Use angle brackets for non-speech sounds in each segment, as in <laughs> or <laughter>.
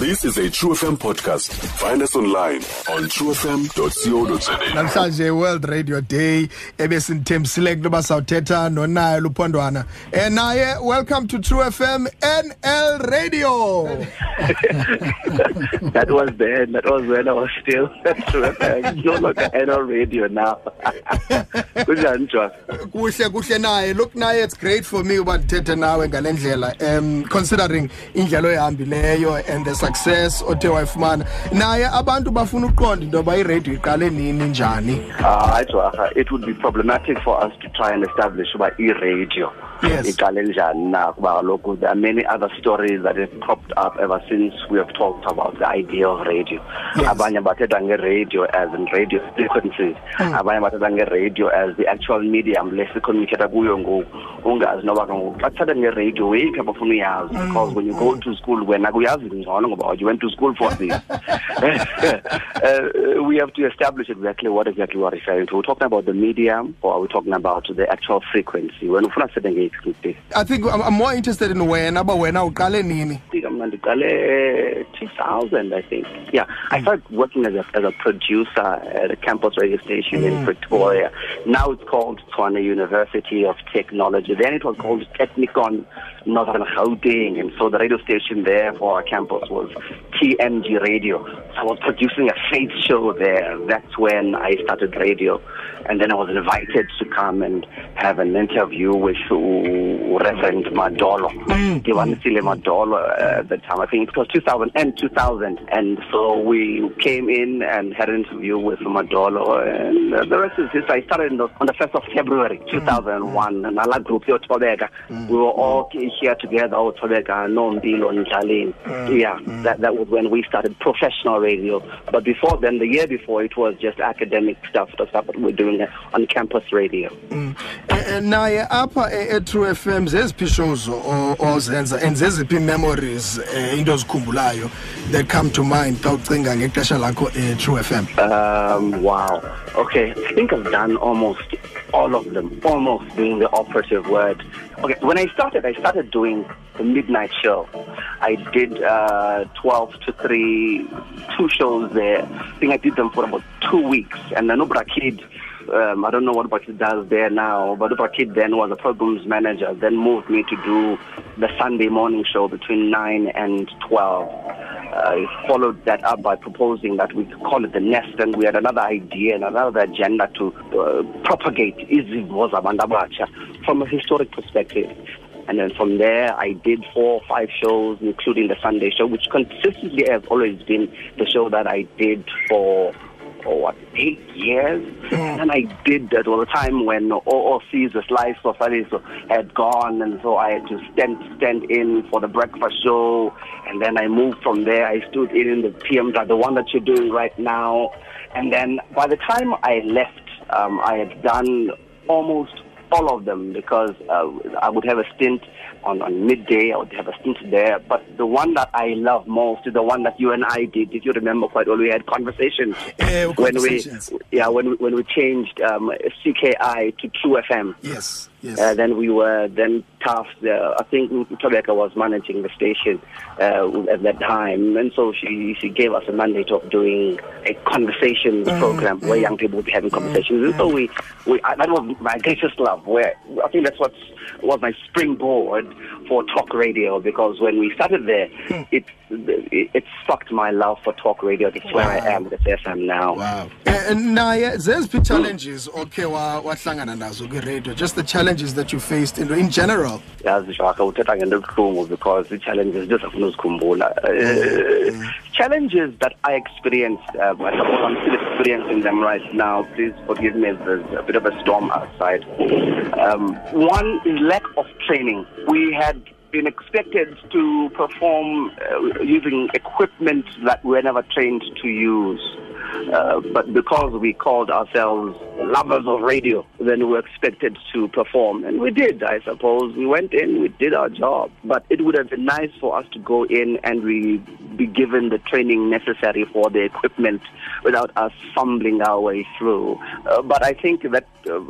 This is a True FM podcast. Find us online on truefm.co.za. namhlanje world radio day ebesithembisile kuba sawuthetha nonaye luphondwana eh naye welcome to true fm nl radio <laughs> that was then. That was when I was still at True FM. no longer NL radio now. <laughs> Kunjani Josh? kuhle kuhle naye look naye it's great for me uba ndithethe nawe ngale ndlela um considering indlela oyihambileyo and the success othe wayifumana naye abantu bafuna uqonda into yoba iradio iqale nini njani Uh, Josh, it would be problematic for us to try and establish uba e-radio. Yes. Iqale njani na kuba kaloku there are many other stories that have cropped up ever since we have talked about the idea of radio. Abanye bathetha nge-radio as in radio frequencies. Abanye bathetha nge-radio as the actual medium lesicommunicate kuyo ngoku. Ungazi noba ke ngoku xa kuthetha nge-radio weyiphi abafuna uyazi because when you go to school wena kuyazi ngcono ngoba you went to school for this. <laughs> uh, we have to establish exactly what exactly we're referring to. We're talking about the medium or are we talking about the actual frequency? When ufuna sithethe ngeyiphi i think I'm, i'm more interested in wena uba wena uqale nini? I think mna ndiqale eh, 2000 i think. Yeah i mm. started working as a, as a producer at a campus radio station in mm. pretoria. Now it's called Tshwane university of technology. Then it was mm. called Technikon northern gauteng. And so the radio station there for our campus was tmg radio i was producing a faith show there that's when i started radio and then i was invited to come and have an interview with reverend madolo mm. Divanisile Madolo uh, at the time. I think it was 2000 and 2000. And so we came in and had an interview with Madolo. And uh, the rest is history. I started in the, on the 1st of February mm. 2001. Mm. And our group here, Tobeka, we were all here together, Tobeka, Nombilo, and Jalin. Yeah, that, that was when we started professional radio. But before then, the year before, it was just academic stuff, the stuff that we're doing on campus radio. Eh, eh, naye apha e- e-true fm zeziphi shows ozenza and zeziphi memories um into ozikhumbulayo that come to mind xa ucinga ngexesha lakho e-true fm Um, wow. Okay, I think I've done almost all of them. Almost being the operative word. Okay, when I started, I started doing the midnight show. I did uh, 12 to 3, two shows there. I think I did them for about two weeks. And then Ubra Kid, um, I don't know what Ubra does there now, but Ubra Kid then was a programs manager, then moved me to do the Sunday morning show between 9 and 12. I followed that up by proposing that we call it the nest, and we had another idea and another agenda to uh, propagate izimvo zabantu abatsha from a historic perspective. And then from there, I did four or five shows, including the Sunday show, which consistently has always been the show that I did for, oh, what, eight years? And I did that all the time when OOC's The Slice of Aliso had gone, and so I had to stand, stand in for the breakfast show. And then I moved from there. I stood in in the PM, the one that you're doing right now. And then by the time I left, um, I had done almost all of them because uh, I would have a stint on, on midday, I would have a stint there. But the one that I love most is the one that you and I did, if you remember quite well. We had conversations Eh, when we, yeah, when we, when we changed um, CKI to True FM. yes yes Uh, then we were then tasked. Uh, I think Tobeka was managing the station uh, at that time, and so she she gave us a mandate of doing a conversations program where young people would be having conversations. And so we, we I, that was my greatest love. Where I think that's what was my springboard for talk radio because when we started there, it, it it sparked my love for talk radio. That's where I am. That's where I am now. wow Eh, naye zeziphi challenges okhe wa- wahlangana nazo kwiradio just the challenges that you faced in, in general? Yazi shaka uthetha ngento ebuhlungu because i-challenges ndizafuna uzikhumbula. Uh, challenges that i experienced i suppose i'm still experiencing them right now please forgive me if there's a bit of a storm outside. Um, one is lack of training. We had been expected to perform uh, using equipment that we were never trained to use uh, but because we called ourselves lovers of radio, then we were expected to perform. And we did, I suppose. We went in, we did our job. But it would have been nice for us to go in and we be given the training necessary for the equipment without us fumbling our way through. Uh, but I think that uh,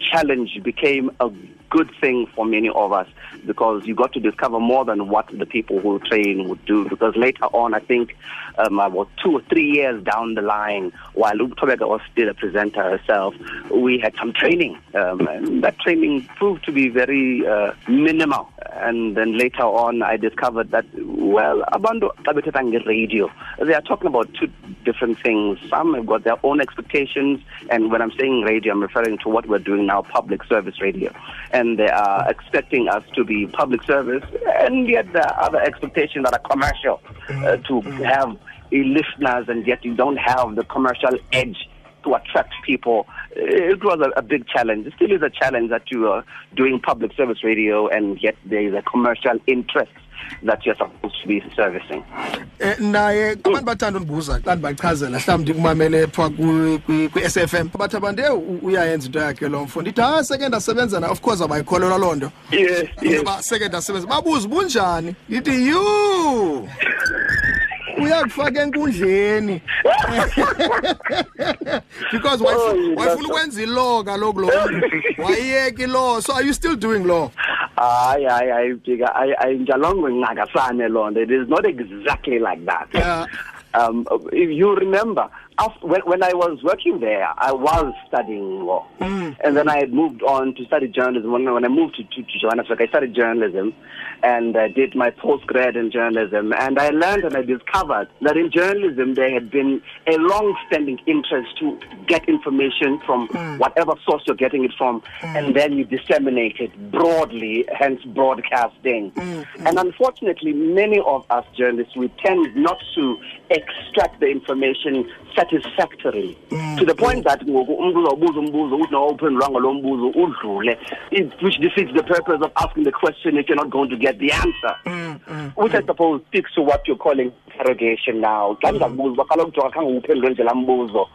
challenge became a good thing for many of us because you got to discover more than what the people who train would do. Because later on, I think um, about two or three years down the line, while Ubtobeka was still a presenter herself, we had some training. Um, and that training proved to be very uh, minimal. And then later on, I discovered that, well, Abando radio, they are talking about two different things. Some have got their own expectations, and when I'm saying radio, I'm referring to what we're doing now, public service radio. And they are expecting us to be public service, and yet there are other expectations that are commercial uh, to have listeners, and yet you don't have the commercial edge to attract people. It was a, a, big challenge. It still is a challenge that you are doing public service radio and yet there is a commercial interest that you're supposed to be servicing. Eh, naye abantu bathanda undibuza xa ndibachazela mhlawumbi ndikumamele phaa kwi-s f m. Bathi abantu e uyayenza into yakhe lo mfo ndithi hayi seke ndasebenza na of course abayikholelwa loo nto. Seke ndasebenza babuze bunjani ndithi you uyakufaka enkundleni <laughs> because wayefuna ukwenza ilaw kaloku lo wayiyeka so are you still doing law? Hayi hayi hayi bhika ayinjalongo nqakasane loo nto. It is not exactly like that. Yeah. um, if you remember after, when, when, I was working there, I was studying law. Mm. And then I had moved on to study journalism. When, when I moved to, to, to Johannesburg, I studied journalism and I did my postgrad in journalism. And I learned and I discovered that in journalism, there had been a long standing interest to get information from mm. whatever source you're getting it from, mm. and then you disseminate it broadly, hence broadcasting. Mm. And unfortunately, many of us journalists, we tend not to extract the information satisfactorily mm. to the point that ngoku umuntu uzawubuza umbuzo uthi nawuphendulanga lo mbuzo udlule. Which defeats the purpose of asking the question if you're not going to get the answer. Mm, mm, which i suppose speaks to what you're calling interrogation now. Xa ndizakubuza uba kaloku jonga khange uphendule nje laa mbuzo.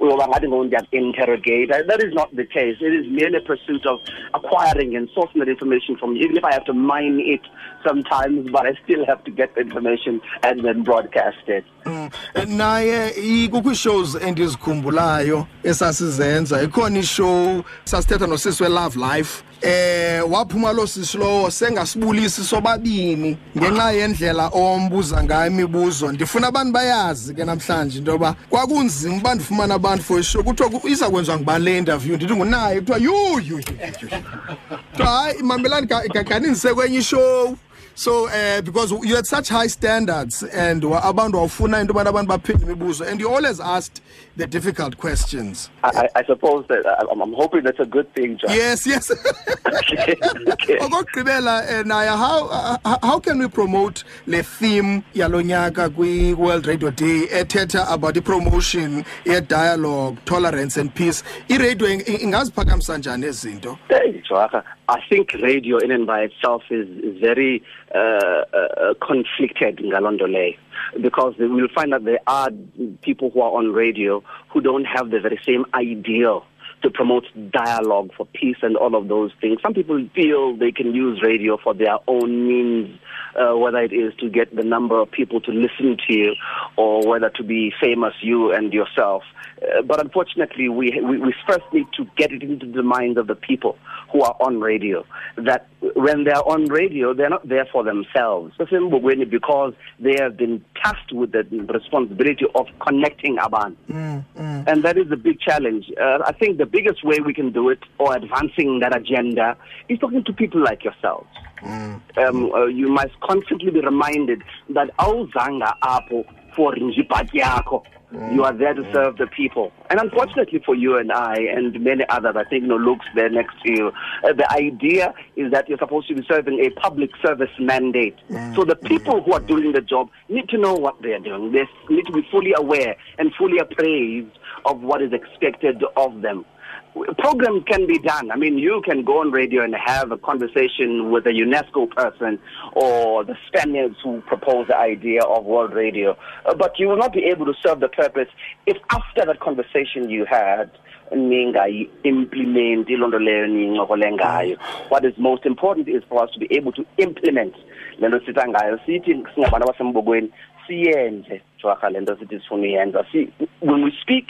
Uyoba ngathi ngoku ndiyaku-interrogate that is not the case. It is merely a pursuit of acquiring and sourcing that information from you even if i have to mine it sometimes but i still have to get the information and then broadcast it. Mm. naye kukho ii-shows endizikhumbulayo esasizenza. Ikhona ishow sasithetha nosisi we-love life eh waphuma lo sisi lowo sengasibulisi sobabini ngenxa yendlela ombuza ngayo imibuzo. Ndifuna abantu bayazi ke namhlanje into yoba kwakunzima uba ndifumana abantu for ishow kuthiwa iza kwenziwa ngubani le interview. Ndithi ngunaye kuthiwa yuyu. Kuthiwa hayi mamelani ganindise kwenye ishow. So uh, because you had such high standards and abantu wawufuna into yobana abantu baphinde imibuzo and you always asked the difficult questions. I, I suppose that I'm, I'm hoping that's a good thing John. yes yes. <laughs> Okokugqibela okay. uh, naya how, uh, how can we promote le theme yalo nyaka kwi-world radio day ethetha about i-promotion ye-dialogue tolerance and peace? Iradio ingaziphakamisa njani ezi zinto hey, I think radio in and by itself is, very uh, uh, conflicted ngalondo leyo because we'll find that there are people who are on radio who don't have the very same ideal to promote dialogue for peace and all of those things. Some people feel they can use radio for their own means, uh, whether it is to get the number of people to listen to you or whether to be famous, you and yourself. Uh, but unfortunately, we, we, we first need to get it into the minds of the people who are on radio that when they're on radio, they're not there for themselves. Because they have been tasked with the responsibility of connecting Aban. Mm, mm. And that is the big challenge. Uh, I think the biggest way we can do it or advancing that agenda is talking to people like yourselves. Mm. Um, uh, you must constantly be reminded that awuzanga apho for yako. You are there to serve the people. And unfortunately for you and I and many others, I think, you know, looks there next to you, uh, the idea is that you're supposed to be serving a public service mandate. So the people who are doing the job need to know what they're doing. They need to be fully aware and fully appraised of what is expected of them programs can be done. I mean, you can go on radio and have a conversation with a UNESCO person or the Spaniards who proposed the idea of world radio, uh, but you will not be able to serve the purpose if after that conversation you had, ningayi-implimenti loo nto leyo niyincokole what is most important is for us to be able to implement le nto sithetha ngayo. Sithi singabantu abasembokweni siyenze jwarha le nto sithi sifuna uyenza Si- when we speak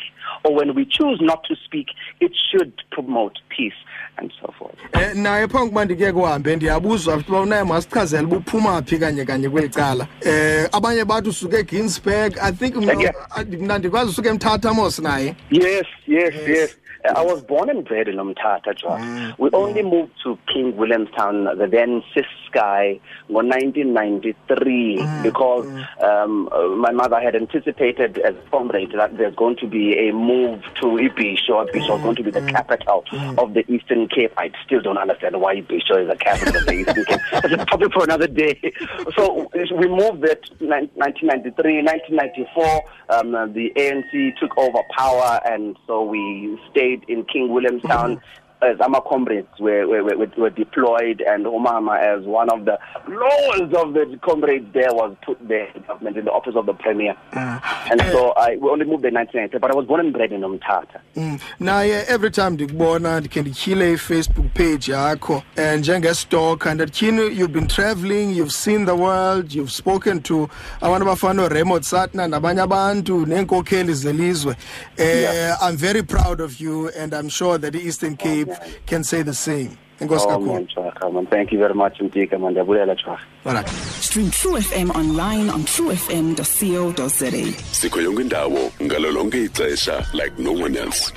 or when we choose not to speak it should promote peace and so forth Eh naye phambi kuba ndike kuhambe ndiyabuzwa uba unaye masichazele uba uphuma phi kanye kanye kweli cala eh abanye bathi usuke eginsburg i think mna Yeah. mna ndikwazi usuke emthatha mos naye Yes, yes, yes. I was born and bred in Umtata, Josh. We only moved to King Williamstown, the then CIS Sky, in 1993 because um, uh, my mother had anticipated as a comrade that there's going to be a move to Ibisho. Ibisho was going to be the capital of the Eastern Cape. I still don't understand why Ibisho is the capital of the Eastern Cape. <laughs> That's a topic for another day. So we moved there 1993, 1994. Um, the ANC took over power, and so we stayed in King Williamstown. Mm-hmm. As our comrades were, were, were, were deployed, and Omama, as one of the lowest of the comrades there, was put there in government in the office of the premier. And so I we only moved in 1990, but I was born and bred in Umtata. Mm. naye every time ndikubona ndikhe ndityhile Facebook page yakho and njengestalker ndatyhini you've been traveling you've seen the world you've spoken to abantu abafana noremot satna nabanye abantu neenkokheli zelizwe eh Yeah. i'm very proud of you and i'm sure that the eastern cape can say the same enkosi Oh, kakhulu man, Thank you very much, Mtika, man. Ndiyabulela, Chaka. alright Stream True FM online on truefm.co.za. sikho yonke indawo ngalo lonke ixesha like no one else